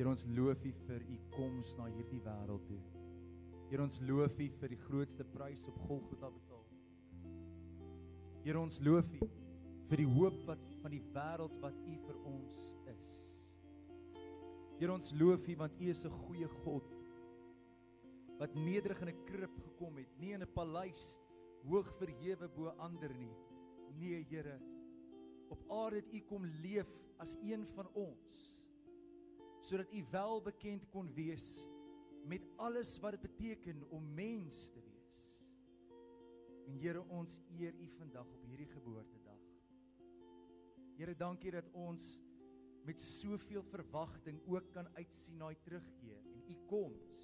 Here ons loof U vir U koms na hierdie wêreld toe. Here ons loof U vir die grootste prys op Golgotha betaal. Here ons loof U vir die hoop wat van die wêreld wat U vir ons is. Here ons loof U want U is 'n goeie God wat nederig in 'n krib gekom het, nie in 'n paleis hoog verhewe bo ander nie. Nee, Here, op aarde het U kom leef as een van ons sodat U wel bekend kon wees met alles wat dit beteken om mens te wees. En Here, ons eer U vandag op hierdie geboortedag. Here, dankie dat ons met soveel verwagting ook kan uitsien na U terugkeer en U koms.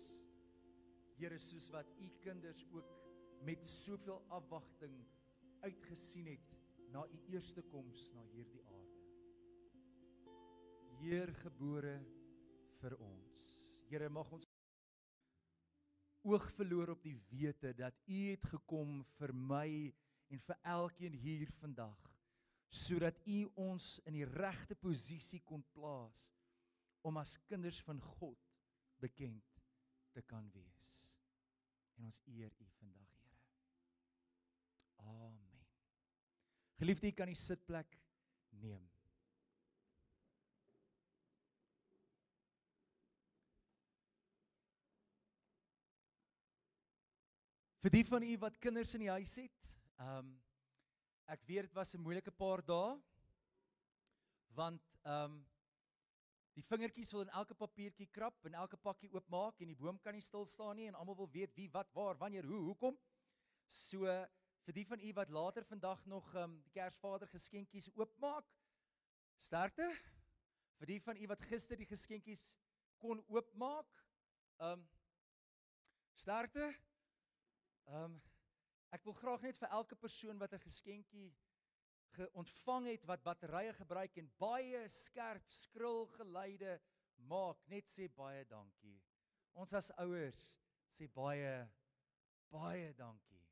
Here, soos wat U kinders ook met soveel afwagting uitgesien het na U eerste koms na hierdie aarde. Heer gebore vir ons. Here mag ons oog verloor op die wete dat U het gekom vir my en vir elkeen hier vandag sodat U ons in die regte posisie kon plaas om as kinders van God bekend te kan wees. En ons eer U vandag, Here. Amen. Geliefde, jy kan die sitplek neem. Vir die van u wat kinders in die huis het, ehm um, ek weet dit was 'n moeilike paar dae want ehm um, die vingertjies wil in elke papiertjie krap en elke pakkie oopmaak en die boom kan nie stil staan nie en almal wil weet wie wat waar wanneer hoe hoekom. So vir die van u wat later vandag nog ehm um, die Kersvader geskenkies oopmaak, sterkte. Vir die van u wat gister die geskenkies kon oopmaak, ehm um, sterkte. Ehm um, ek wil graag net vir elke persoon wat 'n geskenkie geontvang het wat batterye gebruik en baie skerp skril geluide maak, net sê baie dankie. Ons as ouers sê baie baie dankie.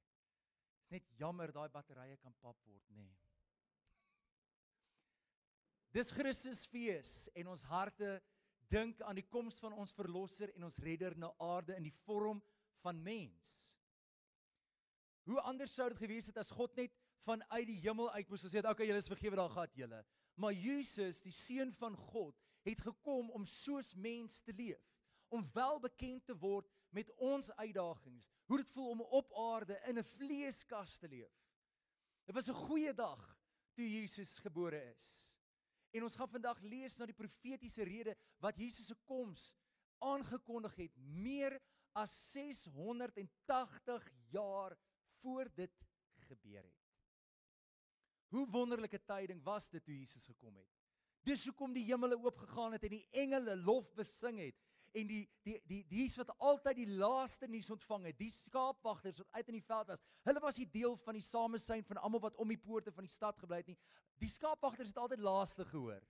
Dit's net jammer daai batterye kan pap word, nê. Nee. Dis Christusfees en ons harte dink aan die koms van ons verlosser en ons redder na aarde in die vorm van mens. Hoe anders sou dit gewees het as God net vanuit die hemel uit moes gesê het, "Oké, julle is vergewe, daar gaan julle." Maar Jesus, die seun van God, het gekom om soos mens te leef, om wel bekend te word met ons uitdagings, hoe dit voel om op aarde in 'n vleeskas te leef. Dit was 'n goeie dag toe Jesus gebore is. En ons gaan vandag lees na die profetiese rede wat Jesus se koms aangekondig het meer as 680 jaar voor dit gebeur het. Hoe wonderlike tyding was dit toe Jesus gekom het. Dis hoekom die hemele oop gegaan het en die engele lof besing het en die die die dies wat altyd die laaste nuus ontvang het, die skaapwagters wat uit in die veld was. Hulle was nie deel van die samesyn van almal wat om die poorte van die stad gebly het nie. Die skaapwagters het altyd laaste gehoor.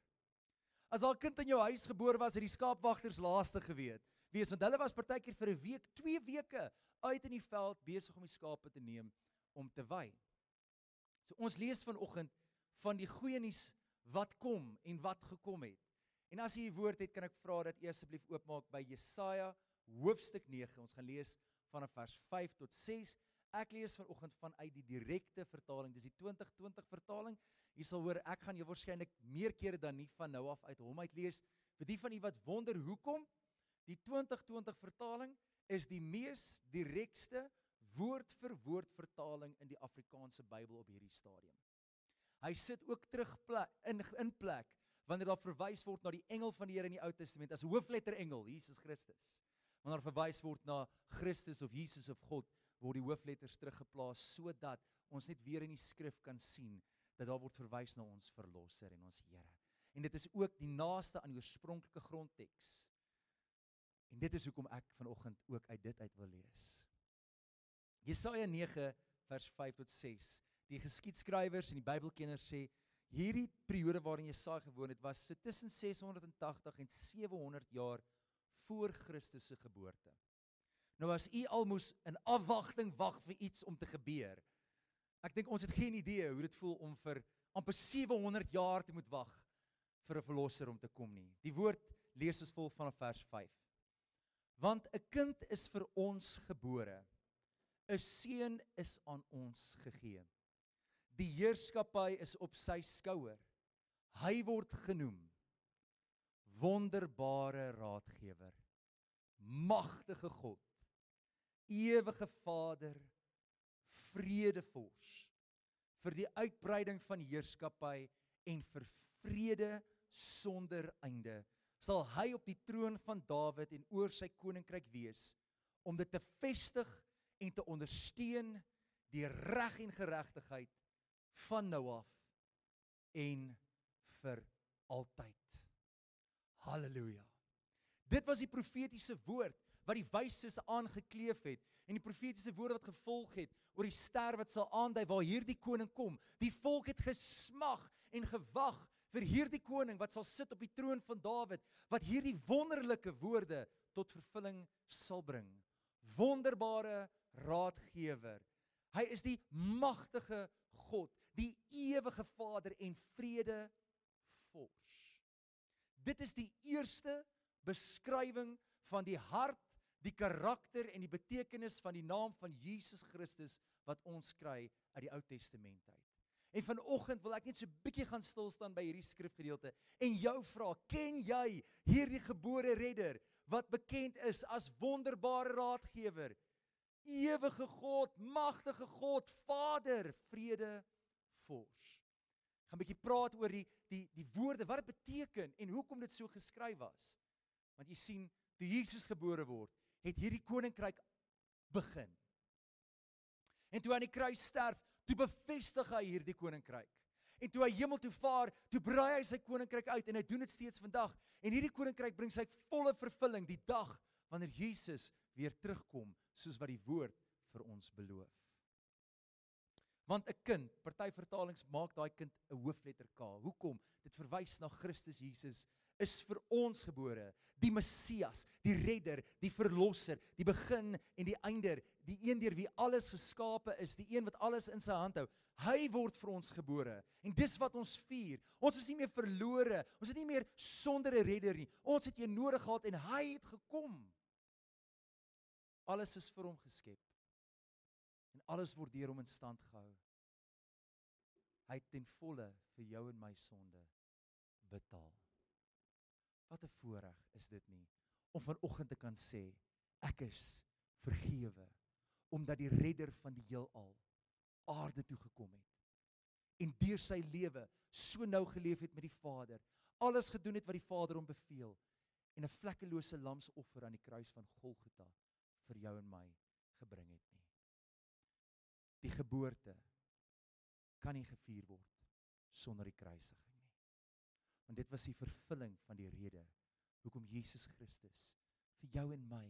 As 'n kind in jou huis gebore was, het die skaapwagters laaste geweet. Wees want hulle was partykeer vir 'n week, 2 weke uit in die veld besig om die skape te neem om te wei. So ons lees vanoggend van die goeie nuus wat kom en wat gekom het. En as jy 'n woord het, kan ek vra dat u asseblief oopmaak by Jesaja hoofstuk 9. Ons gaan lees vanaf vers 5 tot 6. Ek lees vanoggend vanuit die direkte vertaling. Dis die 2020 vertaling. Jy sal hoor ek gaan jou waarskynlik meer kere dan nie van nou af uit hom uit lees. Vir die van u wat wonder hoekom die 2020 vertaling is die mees direkste woord vir woord vertaling in die Afrikaanse Bybel op hierdie stadium. Hy sit ook terug plek, in in plek wanneer daar verwys word na die engel van die Here in die Ou Testament as hoofletter engel Jesus Christus. Wanneer daar verwys word na Christus of Jesus of God word die hoofletters teruggeplaas sodat ons net weer in die skrif kan sien dat daar word verwys na ons verlosser en ons Here. En dit is ook die naaste aan die oorspronklike grondteks En dit is hoekom ek vanoggend ook uit dit uit wil lees. Jesaja 9 vers 5 tot 6. Die geskiedskrywers en die Bybelkenners sê hierdie periode waarin Jesaja gewoon het was so tussen 680 en 700 jaar voor Christus se geboorte. Nou as u almoes in afwagting wag vir iets om te gebeur. Ek dink ons het geen idee hoe dit voel om vir amper 700 jaar te moet wag vir 'n verlosser om te kom nie. Die woord lees ons volg vanaf vers 5. Want 'n kind is vir ons gebore. 'n Seun is aan ons gegee. Die heerskappy is op sy skouer. Hy word genoem wonderbare raadgewer, magtige God, ewige Vader, vredevors vir die uitbreiding van heerskappy en vir vrede sonder einde sal hy op die troon van Dawid en oor sy koninkryk wees om dit te vestig en te ondersteun die reg en geregtigheid van nou af en vir altyd. Halleluja. Dit was die profetiese woord wat die wyses aangekleef het en die profetiese woorde wat gevolg het oor die ster wat sal aandui waar hierdie koning kom. Die volk het gesmag en gewag vir hierdie koning wat sal sit op die troon van Dawid wat hierdie wonderlike woorde tot vervulling sal bring. Wonderbare raadgewer. Hy is die magtige God, die ewige Vader en vrede vors. Dit is die eerste beskrywing van die hart, die karakter en die betekenis van die naam van Jesus Christus wat ons kry uit die Ou Testament uit. En vanoggend wil ek net so 'n bietjie gaan stil staan by hierdie skrifgedeelte en jou vra, ken jy hierdie gebore redder wat bekend is as wonderbare raadgewer, ewige God, magtige God, Vader, vrede vors. Ek gaan 'n bietjie praat oor die die die woorde wat dit beteken en hoekom dit so geskryf was. Want jy sien, toe Jesus gebore word, het hierdie koninkryk begin. En toe aan die kruis sterf, toe bevestig hy hierdie koninkryk. En toe hy hemel toe vaar, toe brei hy sy koninkryk uit en hy doen dit steeds vandag. En hierdie koninkryk bring sy volle vervulling die dag wanneer Jesus weer terugkom, soos wat die woord vir ons beloof. Want 'n kind, party vertalings maak daai kind 'n hoofletter K. Hoekom? Dit verwys na Christus Jesus is vir ons gebore, die Messias, die redder, die verlosser, die begin en die einde, die een deur wie alles geskape is, die een wat alles in sy hand hou. Hy word vir ons gebore en dis wat ons vier. Ons is nie meer verlore, ons is nie meer sonder 'n redder nie. Ons het een nodig gehad en hy het gekom. Alles is vir hom geskep. En alles word deur hom in stand gehou. Hy het ten volle vir jou en my sonde betaal. Wat 'n voorreg is dit nie om vanoggend te kan sê ek is vergewe omdat die redder van die heelal aarde toe gekom het en deur sy lewe so nou geleef het met die Vader alles gedoen het wat die Vader hom beveel en 'n vlekkelose lamsoffer aan die kruis van Golgotha vir jou en my gebring het nie. Die geboorte kan nie gevier word sonder die kruisiging want dit was die vervulling van die rede hoekom Jesus Christus vir jou en my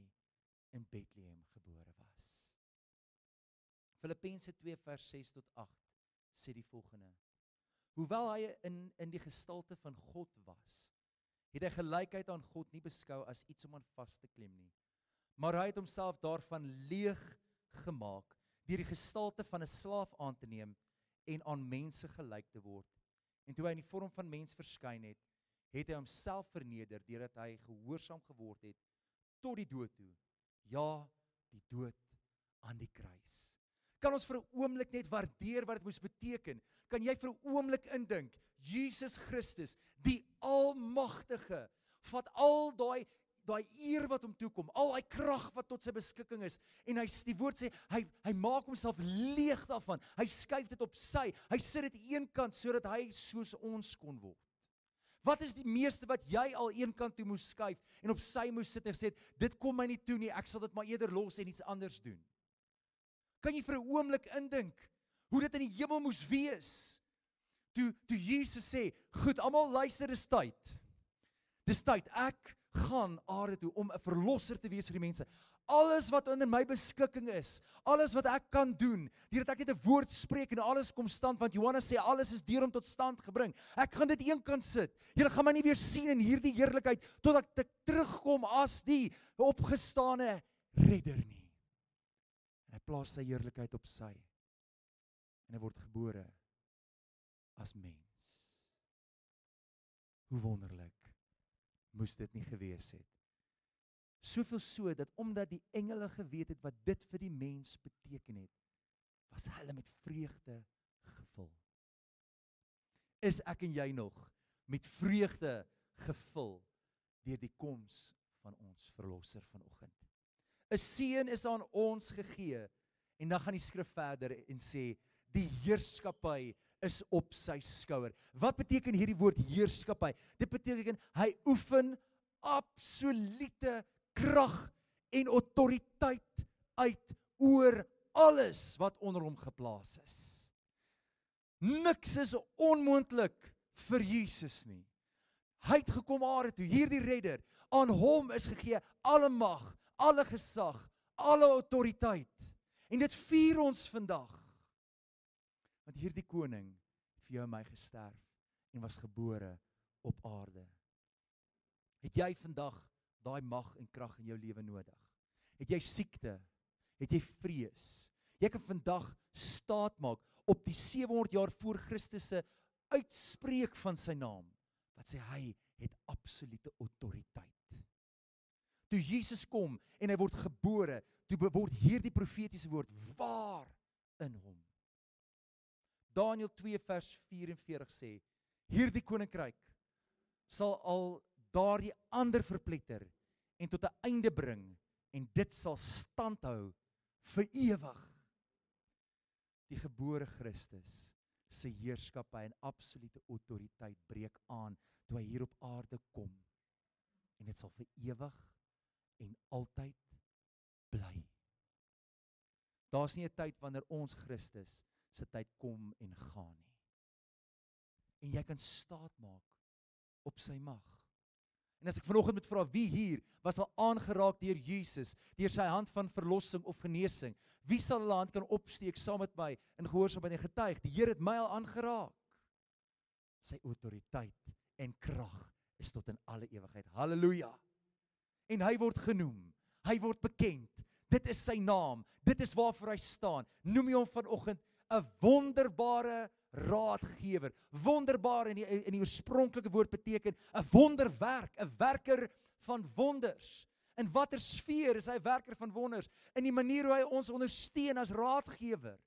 in Bethlehem gebore was. Filippense 2 vers 6 tot 8 sê die volgende: Hoewel hy in in die gestalte van God was, het hy gelykheid aan God nie beskou as iets om aan vas te klem nie, maar hy het homself daarvan leeg gemaak deur die gestalte van 'n slaaf aan te neem en aan mense gelyk te word En toe hy in die vorm van mens verskyn het, het hy homself verneder deurdat hy gehoorsaam geword het tot die dood toe. Ja, die dood aan die kruis. Kan ons vir 'n oomblik net waardeer wat dit moes beteken? Kan jy vir 'n oomblik indink Jesus Christus, die almagtige, vat al daai daai eer wat hom toekom, al daai krag wat tot sy beskikking is en hy die woord sê hy hy maak homself leeg daarvan. Hy skuif dit op sy. Hy sit dit eenkant sodat hy soos ons kon word. Wat is die meeste wat jy al eenkant toe moes skuif en op sy moes sit en sê dit kom my nie toe nie. Ek sal dit maar eerder los en iets anders doen. Kan jy vir 'n oomblik indink hoe dit in die hemel moes wees? Toe toe Jesus sê, "Goed, almal luister, dis tyd." Dis tyd. Ek gaan aarde toe om 'n verlosser te wees vir die mense. Alles wat in my beskikking is, alles wat ek kan doen, deurdat ek net 'n woord spreek en alles kom stand want Johannes sê alles is deur hom tot stand gebring. Ek gaan dit eenkant sit. Julle gaan my nie weer sien in hierdie heerlikheid totdat ek terugkom as die opgestane redder nie. En hy plaas sy heerlikheid op sy en hy word gebore as mens. Hoe wonderlik moes dit nie gewees het. Soveel so dat omdat die engele geweet het wat dit vir die mens beteken het, was hulle met vreugde gevul. Is ek en jy nog met vreugde gevul deur die koms van ons verlosser vanoggend? 'n Seun is aan ons gegee en dan gaan die skrif verder en sê die heerskappy is op sy skouer. Wat beteken hierdie woord heerskappy? Dit beteken hy oefen absolute krag en autoriteit uit oor alles wat onder hom geplaas is. Niks is onmoontlik vir Jesus nie. Hy het gekom aarde toe, hierdie redder, aan hom is gegee alle mag, alle gesag, alle autoriteit. En dit vier ons vandag want hierdie koning het vir jou en my gesterf en was gebore op aarde. Het jy vandag daai mag en krag in jou lewe nodig? Het jy siekte? Het jy vrees? Jy kan vandag staat maak op die 700 jaar voor Christus se uitspreek van sy naam wat sê hy het absolute autoriteit. Toe Jesus kom en hy word gebore, toe word hierdie profetiese woord waar in hom. Daniël 2 vers 44 sê: Hierdie koninkryk sal al daardie ander verpletter en tot 'n einde bring en dit sal standhou vir ewig. Die gebore Christus se heerskappy en absolute autoriteit breek aan toe hy hier op aarde kom. En dit sal vir ewig en altyd bly. Daar's nie 'n tyd wanneer ons Christus se tyd kom en gaan nie. En jy kan staat maak op sy mag. En as ek vanoggend moet vra wie hier was al aangeraak deur Jesus, deur sy hand van verlossing of genesing, wie sal hulle hand kan opsteek saam met my in gehoorsaamheid en getuig? Die Here het my al aangeraak. Sy autoriteit en krag is tot in alle ewigheid. Halleluja. En hy word genoem. Hy word bekend. Dit is sy naam. Dit is waarvoor hy staan. Noem hom vanoggend 'n wonderbare raadgewer. Wonderbaar in die in die oorspronklike woord beteken 'n wonderwerk, 'n werker van wonders. In watter sfeer is hy werker van wonders? In die manier hoe hy ons ondersteun as raadgewer.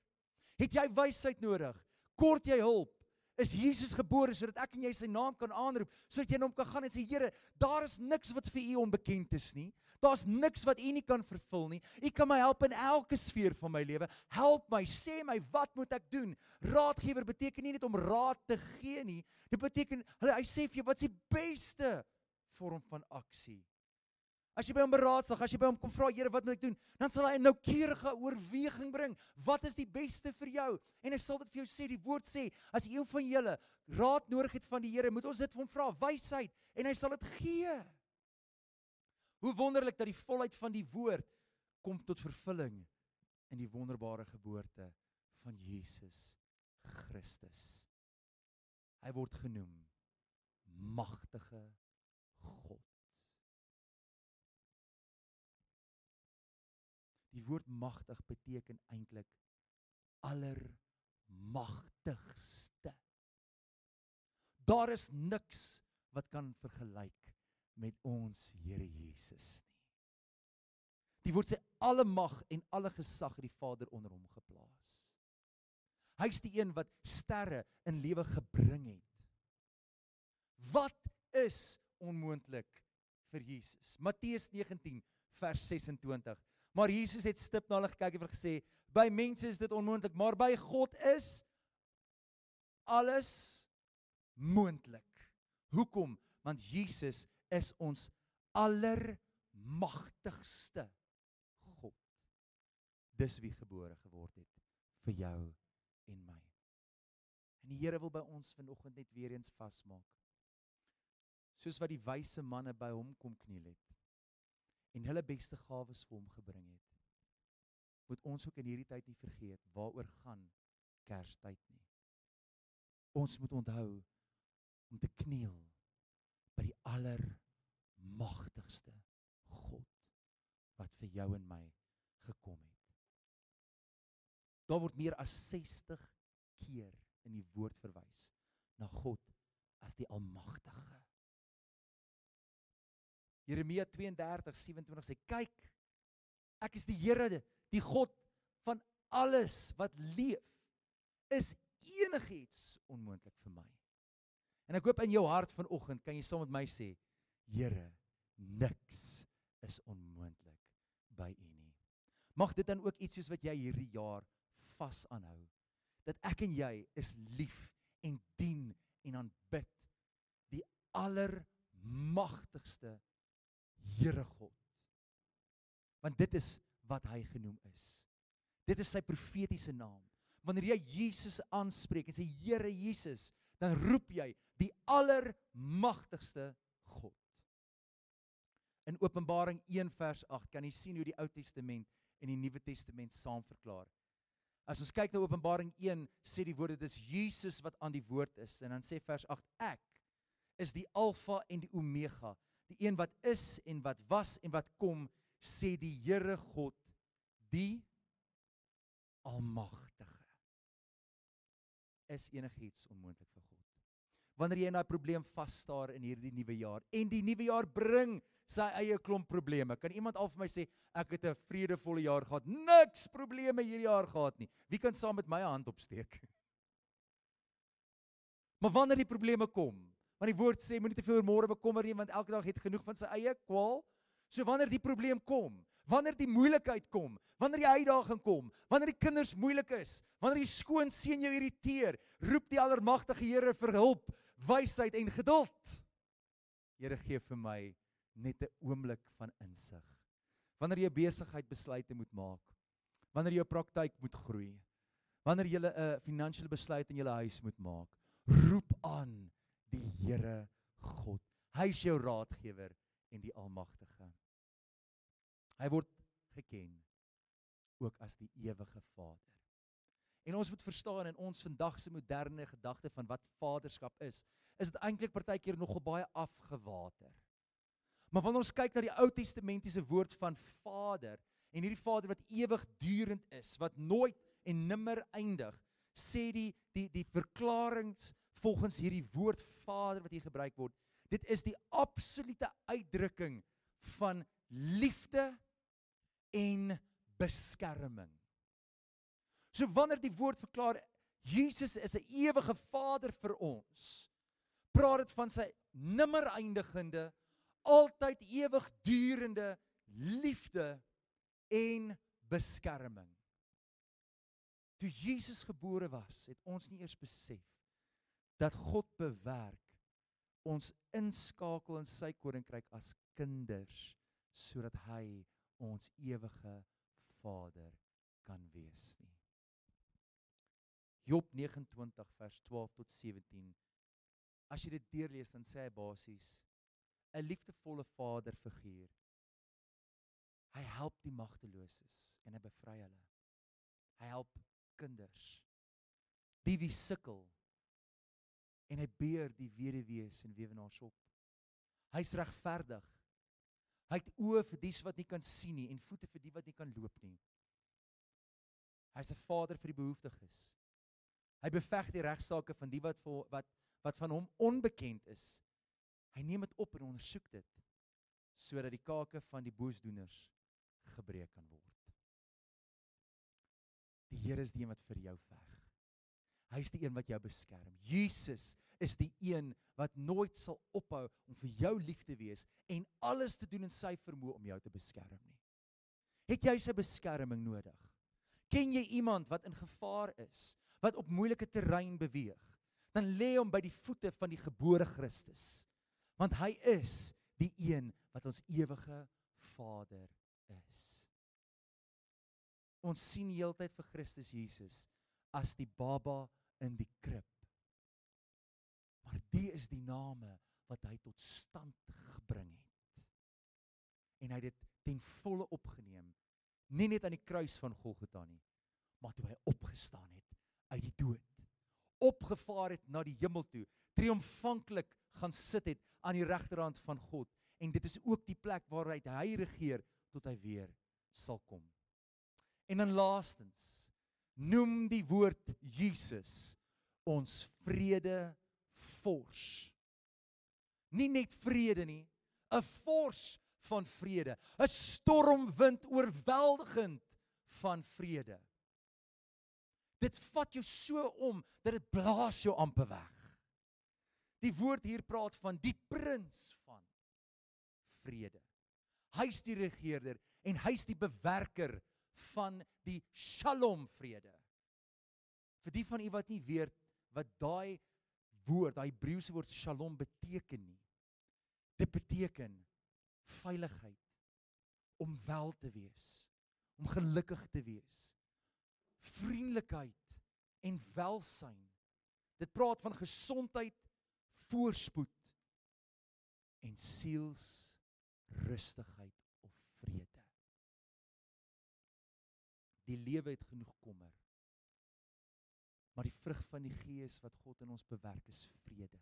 Het jy wysheid nodig? Kort jy hulp? Is Jesus gebore sodat ek en jy sy naam kan aanroep, sodat jy na hom kan gaan en sê Here, daar is niks wat vir u onbekend is nie. Daar's niks wat U nie kan vervul nie. U kan my help in elke sfeer van my lewe. Help my, sê my wat moet ek doen? Raadgewer beteken nie net om raad te gee nie. Dit beteken hy, hy sê vir jou wat's die beste vorm van aksie. As jy by hom beraadsig, as jy by hom kom vra Here wat moet ek doen, dan sal hy 'n noukeurige oorweging bring. Wat is die beste vir jou? En hy sal dit vir jou sê. Die woord sê, as een van julle raad nodig het van die Here, moet ons dit vir hom vra, wysheid, en hy sal dit gee. Hoe wonderlik dat die volheid van die woord kom tot vervulling in die wonderbare geboorte van Jesus Christus. Hy word genoem magtige God. Woord magtig beteken eintlik allermagtigste. Daar is niks wat kan vergelyk met ons Here Jesus nie. Die woord sê alle mag en alle gesag het die Vader onder hom geplaas. Hy's die een wat sterre in lewe gebring het. Wat is onmoontlik vir Jesus? Matteus 19 vers 26. Maar Jesus het stip na hulle gekyk en gesê: "By mense is dit onmoontlik, maar by God is alles moontlik." Hoekom? Want Jesus is ons allermagtigste God. Dis wie gebore geword het vir jou en my. En die Here wil by ons vanoggend net weer eens vasmaak. Soos wat die wyse manne by hom kom kniel het en hulle beste gawes vir hom gebring het. Moet ons ook in hierdie tyd nie vergeet waaroor gaan Kerstyd nie. Ons moet onthou om te kniel by die allermagtigste God wat vir jou en my gekom het. Daar word meer as 60 keer in die woord verwys na God as die almagtige. Jeremia 32:27 sê kyk ek is die Here die God van alles wat leef is enigiets onmoontlik vir my. En ek hoop in jou hart vanoggend kan jy saam met my sê Here niks is onmoontlik by U nie. Mag dit dan ook iets soos wat jy hierdie jaar vas aanhou dat ek en jy is lief en dien en aanbid die allermagtigste Here God. Want dit is wat hy genoem is. Dit is sy profetiese naam. Wanneer jy Jesus aanspreek en sê Here Jesus, dan roep jy die allermagtigste God. In Openbaring 1 vers 8 kan jy sien hoe die Ou Testament en die Nuwe Testament saam verklaar. As ons kyk na Openbaring 1, sê die woord dit is Jesus wat aan die woord is en dan sê vers 8 ek is die alfa en die omega, die een wat is en wat was en wat kom, sê die Here God, die almagtige. Is enigiets onmoontlik vir God? Wanneer jy in daai probleem vas staar in hierdie nuwe jaar en die nuwe jaar bring sy eie klomp probleme. Kan iemand al vir my sê ek het 'n vredevolle jaar gehad. Niks probleme hierdie jaar gehad nie. Wie kan saam met my 'n hand opsteek? Maar wanneer die probleme kom, want die woord sê moenie te veel oor môre bekommer nie want elke dag het genoeg van sy eie kwaal. So wanneer die probleem kom, wanneer die moeilikheid kom, wanneer die uitdaging kom, wanneer die kinders moeilik is, wanneer die skoon seun jou irriteer, roep die Allermagtige Here vir hulp, wysheid en geduld. Here gee vir my net 'n oomblik van insig. Wanneer jy besigheid besluite moet maak, wanneer jou praktyk moet groei, wanneer jy 'n finansiële besluit in jou huis moet maak, roep aan die Here God. Hy is jou raadgewer en die almagtige. Hy word geken ook as die ewige Vader. En ons moet verstaan in ons vandag se moderne gedagte van wat vaderskap is, is dit eintlik partykeer nogal baie afgewater. Maar wanneer ons kyk na die Ou Testamentiese woord van Vader en hierdie Vader wat ewigdurend is, wat nooit en nimmer eindig, sê die die die verklaringe volgens hierdie woord Vader wat hier gebruik word, dit is die absolute uitdrukking van liefde en beskerming. So wanneer die woord verklaar Jesus is 'n ewige Vader vir ons, praat dit van sy nimmer eindigende altyd ewigdurende liefde en beskerming. Toe Jesus gebore was, het ons nie eers besef dat God bewerk ons inskakel in sy koninkryk as kinders sodat hy ons ewige Vader kan wees nie. Job 29 vers 12 tot 17. As jy dit deurlees dan sê hy basies 'n liefdevolle vaderfiguur. Hy help die magteloses en hy bevry hulle. Hy help kinders. Die wie sukkel en hy beer die weduwees en weewenaars op. Hy's regverdig. Hy het oë vir dies wat nie kan sien nie en voete vir die wat nie kan loop nie. Hy's 'n vader vir die behoeftiges. Hy beveg die regsaake van die wat wat wat van hom onbekend is Hy neem dit op en ondersoek dit sodat die kake van die boosdoeners gebreek kan word. Die Here is die een wat vir jou veg. Hy is die een wat jou beskerm. Jesus is die een wat nooit sal ophou om vir jou lief te wees en alles te doen in sy vermoë om jou te beskerm nie. Het jy sy beskerming nodig? Ken jy iemand wat in gevaar is, wat op moeilike terrein beweeg? Dan lê hom by die voete van die gebore Christus want hy is die een wat ons ewige Vader is. Ons sien heeltyd vir Christus Jesus as die baba in die krib. Maar die is die name wat hy tot stand gebring het. En hy het dit ten volle opgeneem, nie net aan die kruis van Golgotha nie, maar toe hy opgestaan het uit die dood, opgevaar het na die hemel toe, triomfantlik gaan sit het aan die regterhand van God en dit is ook die plek waaruit hy regeer tot hy weer sal kom. En dan laastens noem die woord Jesus ons vrede vors. Nie net vrede nie, 'n vors van vrede, 'n stormwind oorweldigend van vrede. Dit vat jou so om dat dit blaas jou amper weg. Die woord hier praat van die prins van vrede. Hy's die regerder en hy's die bewerker van die Shalom vrede. Vir die van u wat nie weet wat daai woord, daai Hebreëse woord Shalom beteken nie. Dit beteken veiligheid, om wel te wees, om gelukkig te wees. Vriendelikheid en welsyn. Dit praat van gesondheid, voorspoed en siels Die lewe het genoeg kommer. Maar die vrug van die Gees wat God in ons bewerk is vrede.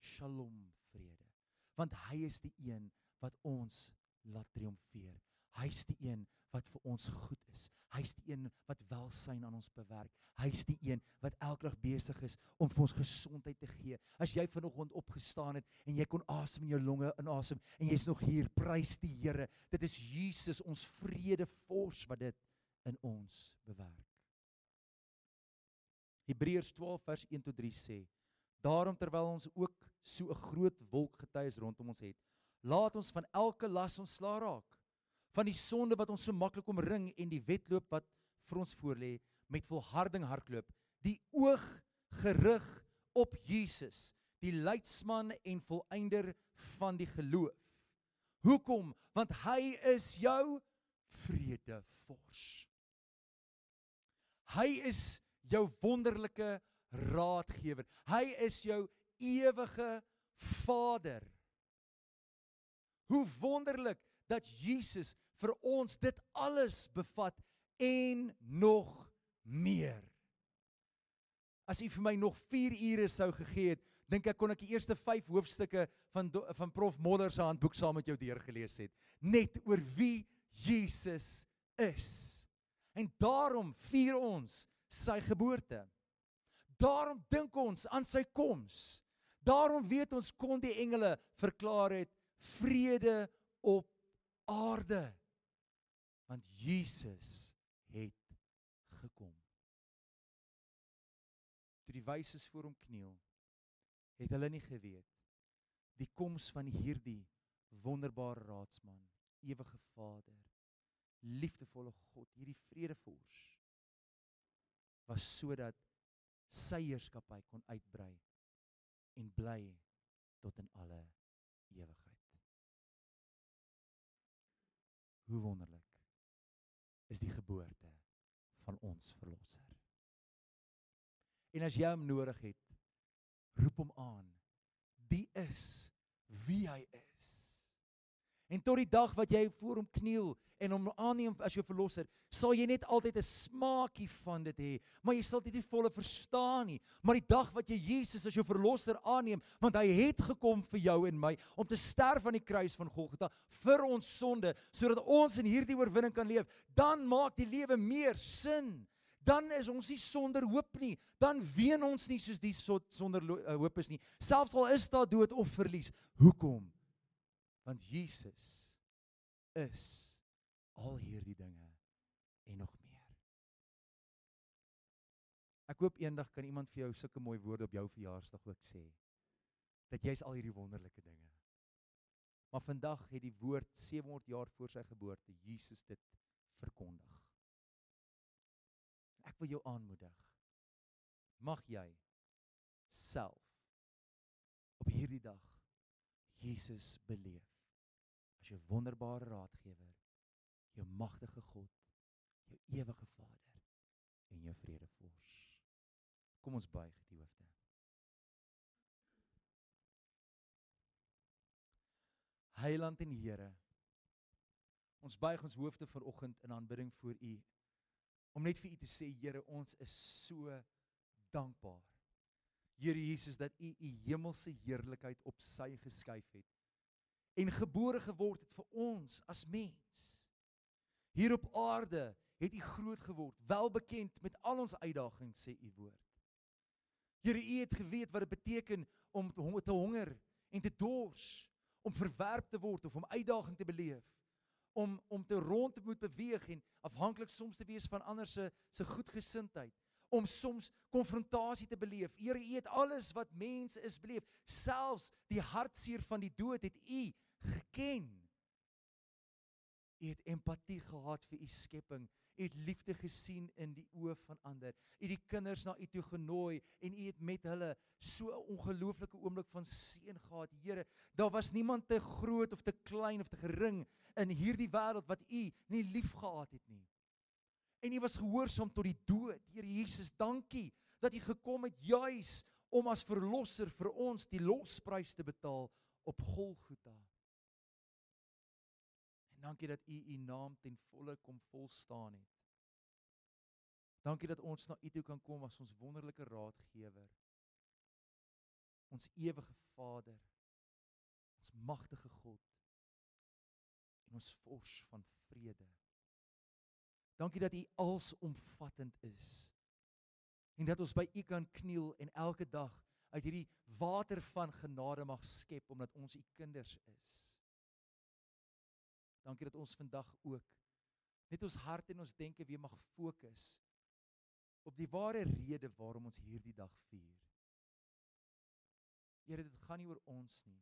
Shalom vrede. Want hy is die een wat ons laat triomfeer. Hy's die een wat vir ons goed is. Hy's die een wat welsyn aan ons bewerk. Hy's die een wat elke dag besig is om vir ons gesondheid te gee. As jy vanoggend opgestaan het en jy kon asem in jou longe inasem en jy's nog hier, prys die Here. Dit is Jesus ons vredevors wat dit in ons bewerk. Hebreërs 12 vers 1 tot 3 sê: Daarom terwyl ons ook so 'n groot wolk getuies rondom ons het, laat ons van elke las ontslaa raak. Van die sonde wat ons so maklik omring en die wedloop wat vir ons voorlê met volharding hardloop. Die oog gerig op Jesus die leidsman en volëinder van die geloof. Hoekom? Want hy is jou vredevors hy is jou wonderlike raadgewer hy is jou ewige vader hoe wonderlik dat Jesus vir ons dit alles bevat en nog meer. As u vir my nog 4 ure sou gegee het, dink ek kon ek die eerste 5 hoofstukke van van Prof Modder se handboek saam met jou deurgelees het, net oor wie Jesus is. En daarom vier ons sy geboorte. Daarom dink ons aan sy koms. Daarom weet ons kon die engele verklaar het vrede op aarde want Jesus het gekom. Toe die wyses voor hom kniel, het hulle nie geweet die koms van hierdie wonderbare raadsman, ewige Vader, liefdevolle God, hierdie vredevors was sodat sy heerskappy kon uitbrei en bly tot in alle ewigheid. Hoe wonderlik is die geboorte van ons verlosser. En as jy hom nodig het, roep hom aan. Die is wie hy is. En tot die dag wat jy voor hom kniel en hom aanneem as jou verlosser, sal jy net altyd 'n smaakie van dit hê, maar jy sal dit nie volle verstaan nie. Maar die dag wat jy Jesus as jou verlosser aanneem, want hy het gekom vir jou en my om te sterf aan die kruis van Golgotha vir ons sonde, sodat ons in hierdie oorwinning kan leef, dan maak die lewe meer sin. Dan is ons nie sonder hoop nie. Dan ween ons nie soos die sonder uh, hoop is nie. Selfs al is daar dood of verlies. Hoekom? Want Jesus is al hierdie dinge en nog meer. Ek hoop eendag kan iemand vir jou sulke mooi woorde op jou verjaarsdag ook sê. Dat jy's al hierdie wonderlike dinge. Maar vandag het die woord 700 jaar voor sy geboorte Jesus dit verkondig. Ek wil jou aanmoedig. Mag jy self op hierdie dag Jesus beleef as jou wonderbare raadgewer jou magtige God, jou ewige Vader en jou vredevors. Kom ons buig die hoofde. Heiland en Here, ons buig ons hoofde vanoggend in aanbidding voor U om net vir U te sê Here, ons is so dankbaar. Here Jesus dat U U hemelse heerlikheid op sy geskuif het en gebore geword het vir ons as mens. Hier op aarde het U groot geword, welbekend met al ons uitdagings sê U woord. Here, U het geweet wat dit beteken om te honger en te dors, om verwerp te word of om uitdaging te beleef om om te rond te moet beweeg en afhanklik soms te wees van ander se se goedgesindheid om soms konfrontasie te beleef. Here, U het alles wat mense is beleef, selfs die hartseer van die dood het U geken. U het empatie gehad vir U skepping. U het liefde gesien in die oë van ander. U het die kinders na U toe genooi en U het met hulle so 'n ongelooflike oomblik van seën gehad. Here, daar was niemand te groot of te klein of te gering in hierdie wêreld wat U nie liefgehad het nie. En U was gehoorsaam tot die dood. Here Jesus, dankie dat U gekom het juis om as verlosser vir ons die losprys te betaal op Golgotha. Dankie dat U U naam ten volle kom vol staan het. Dankie dat ons na U toe kan kom as ons wonderlike raadgewer. Ons ewige Vader. Ons magtige God. En ons vors van vrede. Dankie dat U alsomvattend is. En dat ons by U kan kniel en elke dag uit hierdie water van genade mag skep omdat ons U kinders is. Dankie dat ons vandag ook net ons hart en ons denke weer mag fokus op die ware rede waarom ons hierdie dag vier. Here, dit gaan nie oor ons nie.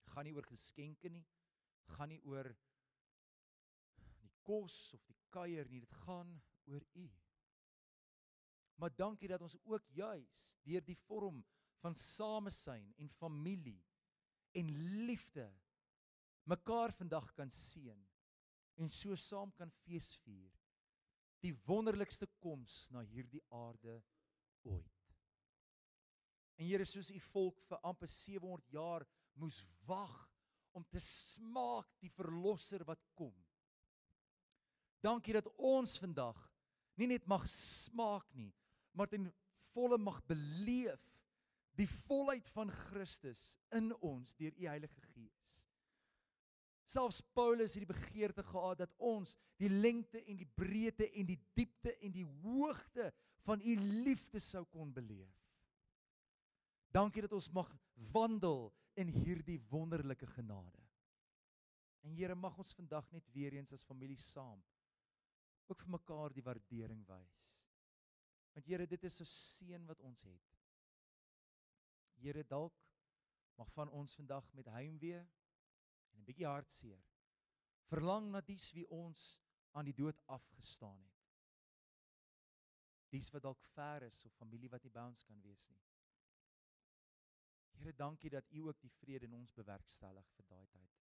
Dit gaan nie oor geskenke nie. Dit gaan nie oor die kos of die kuier nie. Dit gaan oor U. Maar dankie dat ons ook juis deur die vorm van samesyn en familie en liefde mekaar vandag kan seën en so saam kan feesvier die wonderlikste koms na hierdie aarde ooit. En Here soos u volk vir amper 700 jaar moes wag om te smaak die verlosser wat kom. Dankie dat ons vandag nie net mag smaak nie, maar ten volle mag beleef die volheid van Christus in ons deur u Heilige Gees. Selfs Paulus het die begeerte gehad dat ons die lengte en die breedte en die diepte en die hoogte van u liefde sou kon beleef. Dankie dat ons mag wandel in hierdie wonderlike genade. En Here mag ons vandag net weer eens as familie saam ook vir mekaar die waardering wys. Want Here, dit is 'n seën wat ons het. Here dalk mag van ons vandag met heimwee en 'n bietjie hartseer. Verlang na dies wie ons aan die dood afgestaan het. Dies wat dalk ver is of familie wat nie by ons kan wees nie. Here, dankie dat U ook die vrede in ons bewerkstellig vir daai tyd.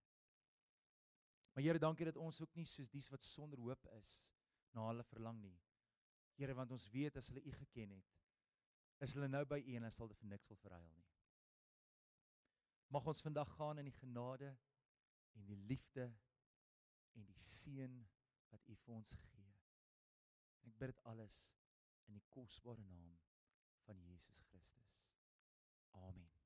Maar Here, dankie dat ons ook nie soos dies wat sonder hoop is na hulle verlang nie. Here, want ons weet as hulle U geken het, is hulle nou by U en hulle sal dit vir niks wil verruil nie. Mag ons vandag gaan in die genade en die liefde en die seën wat U vir ons gee. Ek bid dit alles in die kosbare naam van Jesus Christus. Amen.